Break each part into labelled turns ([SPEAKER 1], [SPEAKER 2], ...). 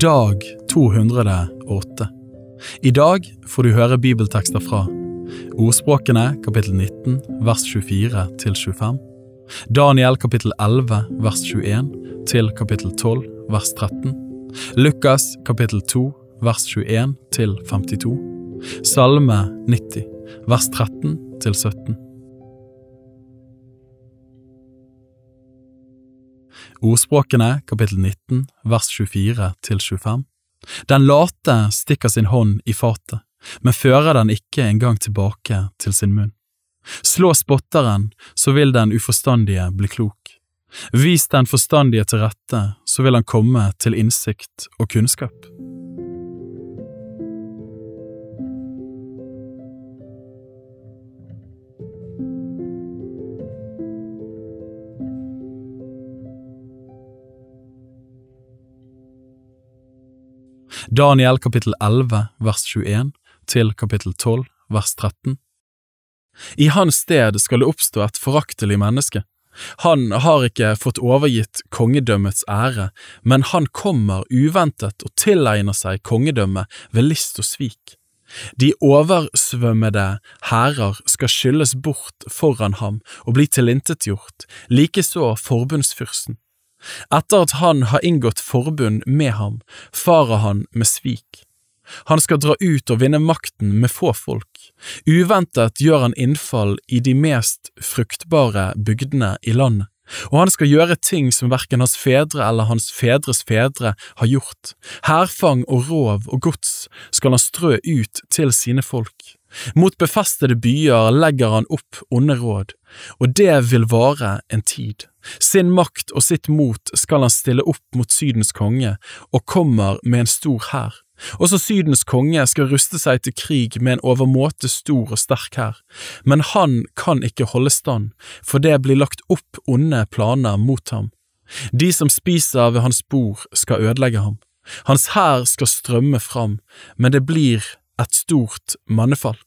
[SPEAKER 1] Dag 208 I dag får du høre bibeltekster fra Ordspråkene kapittel 19 vers 24 til 25 Daniel kapittel 11 vers 21 til kapittel 12 vers 13 Lukas kapittel 2 vers 21 til 52 Salme 90 vers 13 til 17 Ordspråkene kapittel 19 vers 24 til 25 Den late stikker sin hånd i fatet, men fører den ikke engang tilbake til sin munn. Slå spotteren, så vil den uforstandige bli klok. Vis den forstandige til rette, så vil han komme til innsikt og kunnskap. Daniel kapittel 11 vers 21 til kapittel 12 vers 13 I hans sted skal det oppstå et foraktelig menneske. Han har ikke fått overgitt kongedømmets ære, men han kommer uventet og tilegner seg kongedømmet ved list og svik. De oversvømmede hærer skal skylles bort foran ham og bli tilintetgjort, likeså forbundsfyrsten. Etter at han har inngått forbund med ham, farer han med svik. Han skal dra ut og vinne makten med få folk. Uventet gjør han innfall i de mest fruktbare bygdene i landet, og han skal gjøre ting som verken hans fedre eller hans fedres fedre har gjort. Hærfang og rov og gods skal han strø ut til sine folk. Mot befestede byer legger han opp onde råd, og det vil vare en tid. Sin makt og sitt mot skal han stille opp mot Sydens konge, og kommer med en stor hær. Også Sydens konge skal ruste seg til krig med en overmåte stor og sterk hær, men han kan ikke holde stand, for det blir lagt opp onde planer mot ham. De som spiser ved hans bord skal ødelegge ham. Hans hær skal strømme fram, men det blir et stort mannefall.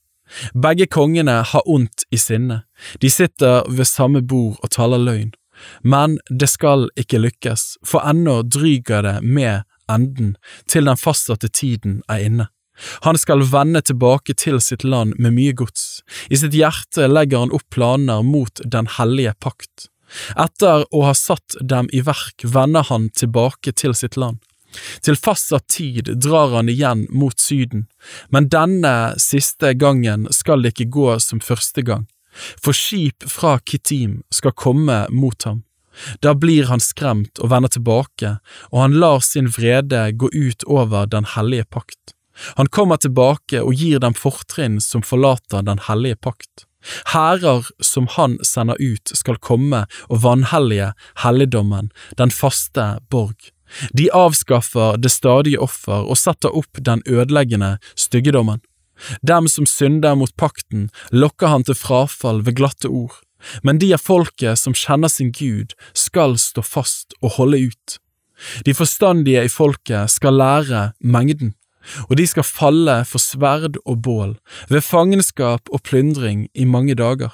[SPEAKER 1] Begge kongene har ondt i sinne, de sitter ved samme bord og taler løgn. Men det skal ikke lykkes, for ennå dryger det med enden til den fastsatte tiden er inne. Han skal vende tilbake til sitt land med mye gods. I sitt hjerte legger han opp planer mot den hellige pakt. Etter å ha satt dem i verk vender han tilbake til sitt land. Til fastsatt tid drar han igjen mot Syden, men denne siste gangen skal det ikke gå som første gang for skip fra Kittim skal komme mot ham. Da blir han skremt og vender tilbake, og han lar sin vrede gå ut over den hellige pakt. Han kommer tilbake og gir dem fortrinn som forlater den hellige pakt. Hærer som han sender ut skal komme og vanhellige helligdommen, den faste borg. De avskaffer det stadige offer og setter opp den ødeleggende styggedommen. Dem som synder mot pakten, lokker han til frafall ved glatte ord, men de av folket som kjenner sin Gud, skal stå fast og holde ut. De forstandige i folket skal lære mengden, og de skal falle for sverd og bål, ved fangenskap og plyndring i mange dager.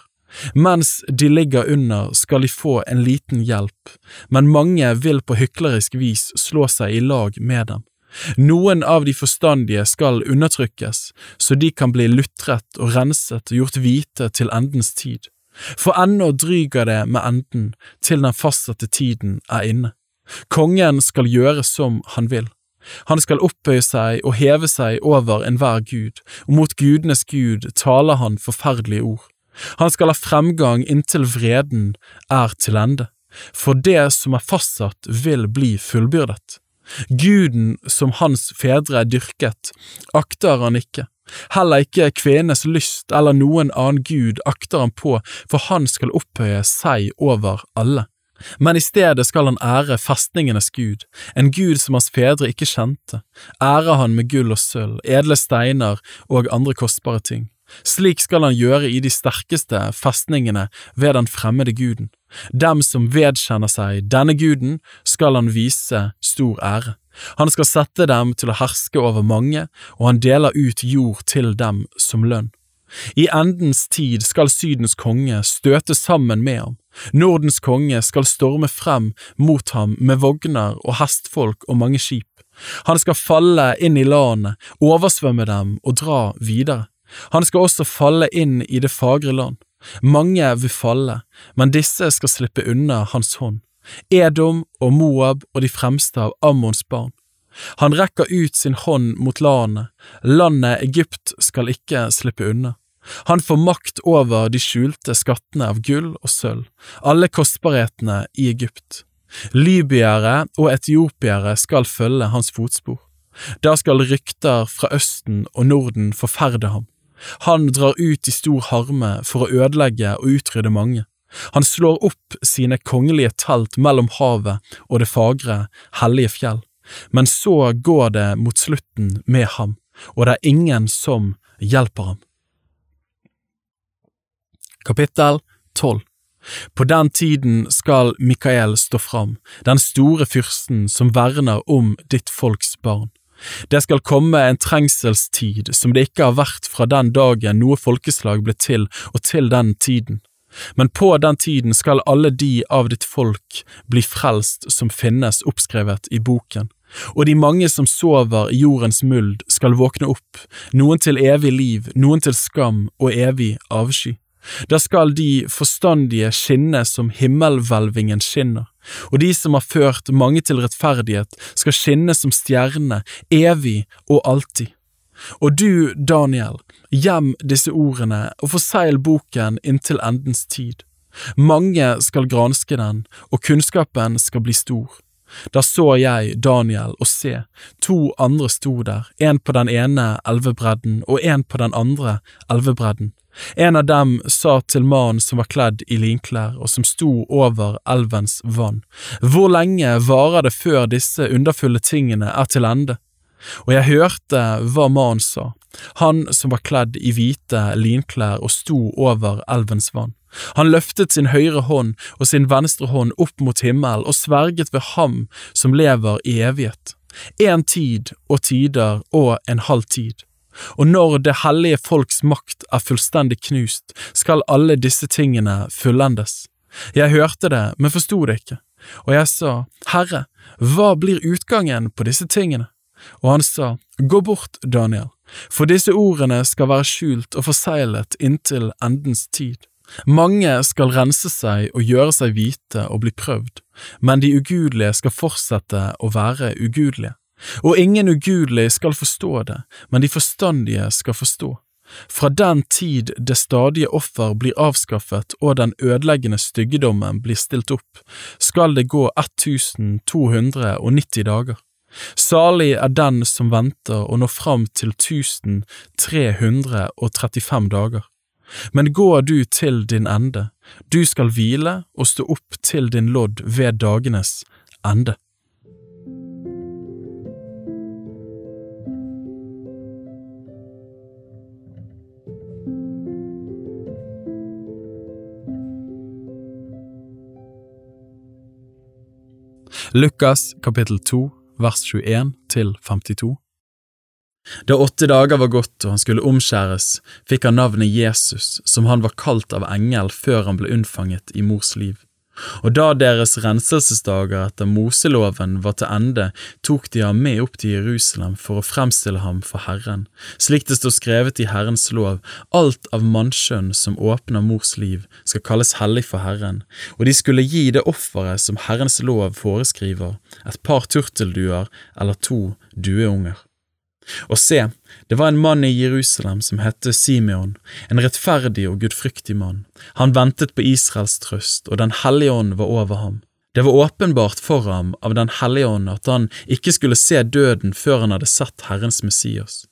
[SPEAKER 1] Mens de ligger under skal de få en liten hjelp, men mange vil på hyklerisk vis slå seg i lag med dem. Noen av de forstandige skal undertrykkes, så de kan bli lutret og renset og gjort hvite til endens tid. For ennå dryger det med enden til den fastsatte tiden er inne. Kongen skal gjøre som han vil. Han skal opphøye seg og heve seg over enhver gud, og mot gudenes gud taler han forferdelige ord. Han skal ha fremgang inntil vreden er til ende, for det som er fastsatt vil bli fullbyrdet. Guden som hans fedre dyrket, akter han ikke. Heller ikke kvenes lyst eller noen annen gud akter han på, for han skal opphøye seg over alle. Men i stedet skal han ære festningenes gud, en gud som hans fedre ikke kjente, ære han med gull og sølv, edle steiner og andre kostbare ting. Slik skal han gjøre i de sterkeste festningene ved den fremmede guden. Dem som vedkjenner seg denne guden, skal han vise stor ære. Han skal sette dem til å herske over mange, og han deler ut jord til dem som lønn. I endens tid skal Sydens konge støte sammen med ham, Nordens konge skal storme frem mot ham med vogner og hestfolk og mange skip. Han skal falle inn i landet, oversvømme dem og dra videre. Han skal også falle inn i det fagre land. Mange vil falle, men disse skal slippe unna hans hånd. Edom og Moab og de fremste av Ammons barn. Han rekker ut sin hånd mot landet, landet Egypt skal ikke slippe unna. Han får makt over de skjulte skattene av gull og sølv, alle kostbarhetene i Egypt. Libyere og etiopiere skal følge hans fotspor. Da skal rykter fra Østen og Norden forferde ham. Han drar ut i stor harme for å ødelegge og utrydde mange. Han slår opp sine kongelige telt mellom havet og det fagre, hellige fjell. Men så går det mot slutten med ham, og det er ingen som hjelper ham. Kapittel 12 På den tiden skal Mikael stå fram, den store fyrsten som verner om ditt folks barn. Det skal komme en trengselstid som det ikke har vært fra den dagen noe folkeslag ble til og til den tiden. Men på den tiden skal alle de av ditt folk bli frelst som finnes oppskrevet i boken, og de mange som sover i jordens muld skal våkne opp, noen til evig liv, noen til skam og evig avsky. Da skal de forstandige skinne som himmelhvelvingen skinner, og de som har ført mange til rettferdighet, skal skinne som stjernene, evig og alltid. Og du, Daniel, gjem disse ordene og forsegl boken inntil endens tid. Mange skal granske den, og kunnskapen skal bli stor. Da så jeg Daniel og se, to andre sto der, en på den ene elvebredden og en på den andre elvebredden. En av dem sa til mannen som var kledd i linklær og som sto over elvens vann, Hvor lenge varer det før disse underfulle tingene er til ende? Og jeg hørte hva mannen sa, han som var kledd i hvite linklær og sto over elvens vann. Han løftet sin høyre hånd og sin venstre hånd opp mot himmelen og sverget ved ham som lever i evighet, en tid og tider og en halv tid og når det hellige folks makt er fullstendig knust, skal alle disse tingene fullendes. Jeg hørte det, men forsto det ikke, og jeg sa, Herre, hva blir utgangen på disse tingene? Og han sa, Gå bort, Daniel, for disse ordene skal være skjult og forseglet inntil endens tid. Mange skal rense seg og gjøre seg hvite og bli prøvd, men de ugudelige skal fortsette å være ugudelige. Og ingen ugudelig skal forstå det, men de forstandige skal forstå. Fra den tid det stadige offer blir avskaffet og den ødeleggende styggedommen blir stilt opp, skal det gå 1290 dager. Salig er den som venter og når fram til 1335 dager. Men går du til din ende, du skal hvile og stå opp til din lodd ved dagenes ende. Lukas kapittel 2 vers 21 til 52 Da åtte dager var gått og han skulle omskjæres, fikk han navnet Jesus, som han var kalt av engel før han ble unnfanget i mors liv. Og da deres renselsesdager etter Moseloven var til ende, tok de ham med opp til Jerusalem for å fremstille ham for Herren, slik det står skrevet i Herrens lov, alt av mannskjønn som åpner mors liv, skal kalles hellig for Herren, og de skulle gi det offeret som Herrens lov foreskriver, et par turtelduer eller to dueunger. Og se, det var en mann i Jerusalem som hette Simeon, en rettferdig og gudfryktig mann. Han ventet på Israels trøst, og Den hellige ånd var over ham. Det var åpenbart for ham av Den hellige ånd at han ikke skulle se døden før han hadde sett Herrens Messias.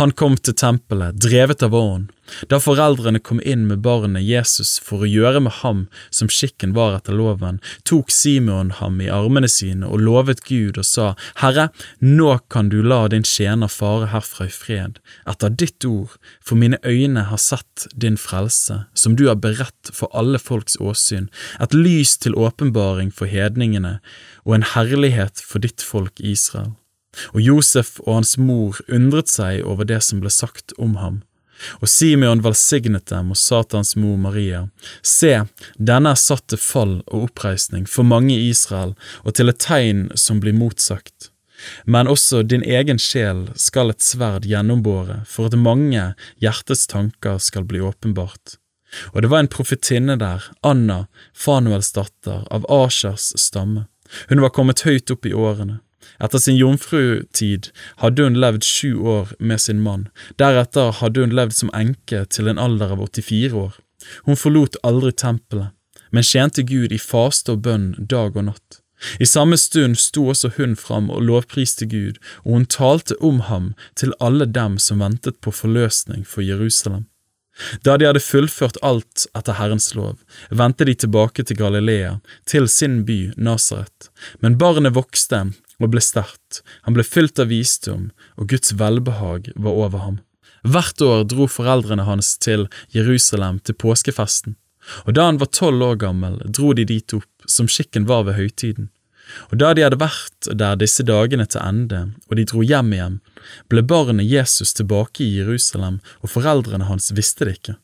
[SPEAKER 1] Han kom til tempelet, drevet av ånden. Da foreldrene kom inn med barnet Jesus for å gjøre med ham som skikken var etter loven, tok Simeon ham i armene sine og lovet Gud og sa, Herre, nå kan du la din tjener fare herfra i fred, etter ditt ord, for mine øyne har sett din frelse, som du har beredt for alle folks åsyn, et lys til åpenbaring for hedningene og en herlighet for ditt folk Israel. Og Josef og hans mor undret seg over det som ble sagt om ham. Og Simeon velsignet dem og sa til hans mor Maria, Se, denne er satt til fall og oppreisning for mange i Israel og til et tegn som blir motsagt. Men også din egen sjel skal et sverd gjennombåre for at mange hjertets tanker skal bli åpenbart. Og det var en profetinne der, Anna, Fanuels datter, av Ashers stamme. Hun var kommet høyt opp i årene. Etter sin jomfrutid hadde hun levd sju år med sin mann, deretter hadde hun levd som enke til en alder av 84 år. Hun forlot aldri tempelet, men tjente Gud i faste og bønn dag og natt. I samme stund sto også hun fram og lovpriste Gud, og hun talte om ham til alle dem som ventet på forløsning for Jerusalem. Da de hadde fullført alt etter Herrens lov, vendte de tilbake til Galilea, til sin by Nasaret, men barnet vokste og ble sterkt, han ble fylt av visdom, og Guds velbehag var over ham. Hvert år dro foreldrene hans til Jerusalem til påskefesten, og da han var tolv år gammel, dro de dit opp, som skikken var ved høytiden. Og da de hadde vært der disse dagene til ende, og de dro hjem igjen, ble barnet Jesus tilbake i Jerusalem, og foreldrene hans visste det ikke.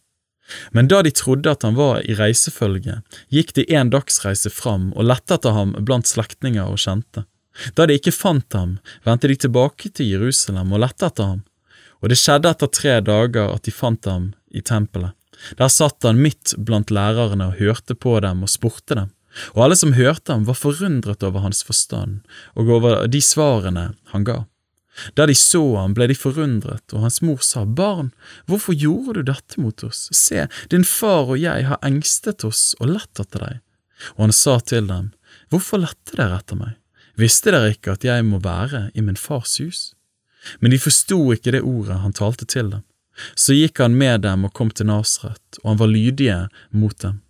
[SPEAKER 1] Men da de trodde at han var i reisefølge, gikk de en dagsreise fram og lette etter ham blant slektninger og kjente. Da de ikke fant ham, vendte de tilbake til Jerusalem og lette etter ham. Og det skjedde etter tre dager at de fant ham i tempelet. Der satt han midt blant lærerne og hørte på dem og spurte dem, og alle som hørte ham var forundret over hans forstand og over de svarene han ga. Da de så ham, ble de forundret, og hans mor sa, Barn, hvorfor gjorde du dette mot oss? Se, din far og jeg har engstet oss og lett etter deg. Og han sa til dem, Hvorfor lette dere etter meg? Visste dere ikke at jeg må være i min fars hus? Men de forsto ikke det ordet han talte til dem. Så gikk han med dem og kom til Nasret, og han var lydige mot dem.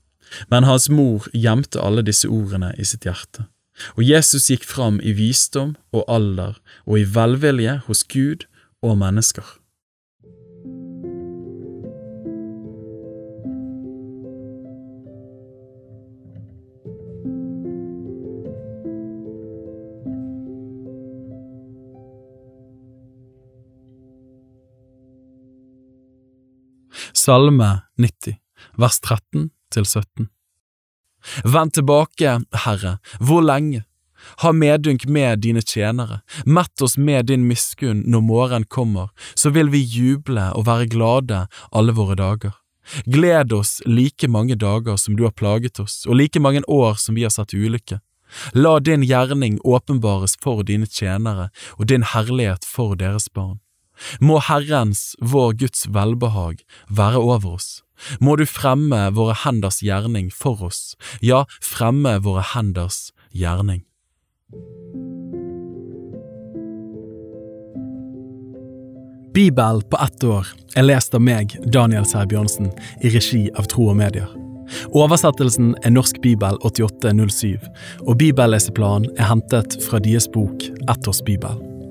[SPEAKER 1] Men hans mor gjemte alle disse ordene i sitt hjerte. Og Jesus gikk fram i visdom og alder og i velvilje hos Gud og mennesker. Salme 90, vers 13 til 17 Vend tilbake, Herre, hvor lenge? Ha medynk med dine tjenere, mett oss med din miskunn når morgenen kommer, så vil vi juble og være glade alle våre dager. Gled oss like mange dager som du har plaget oss, og like mange år som vi har sett ulykke. La din gjerning åpenbares for dine tjenere og din herlighet for deres barn. Må Herrens, vår Guds velbehag, være over oss. Må du fremme våre henders gjerning for oss, ja, fremme våre henders gjerning. Bibel på ett år er lest av meg, Daniel Sæbjørnsen, i regi av Tro og Medier. Oversettelsen er Norsk bibel 8807, og bibelleseplanen er hentet fra deres bok Ett års bibel.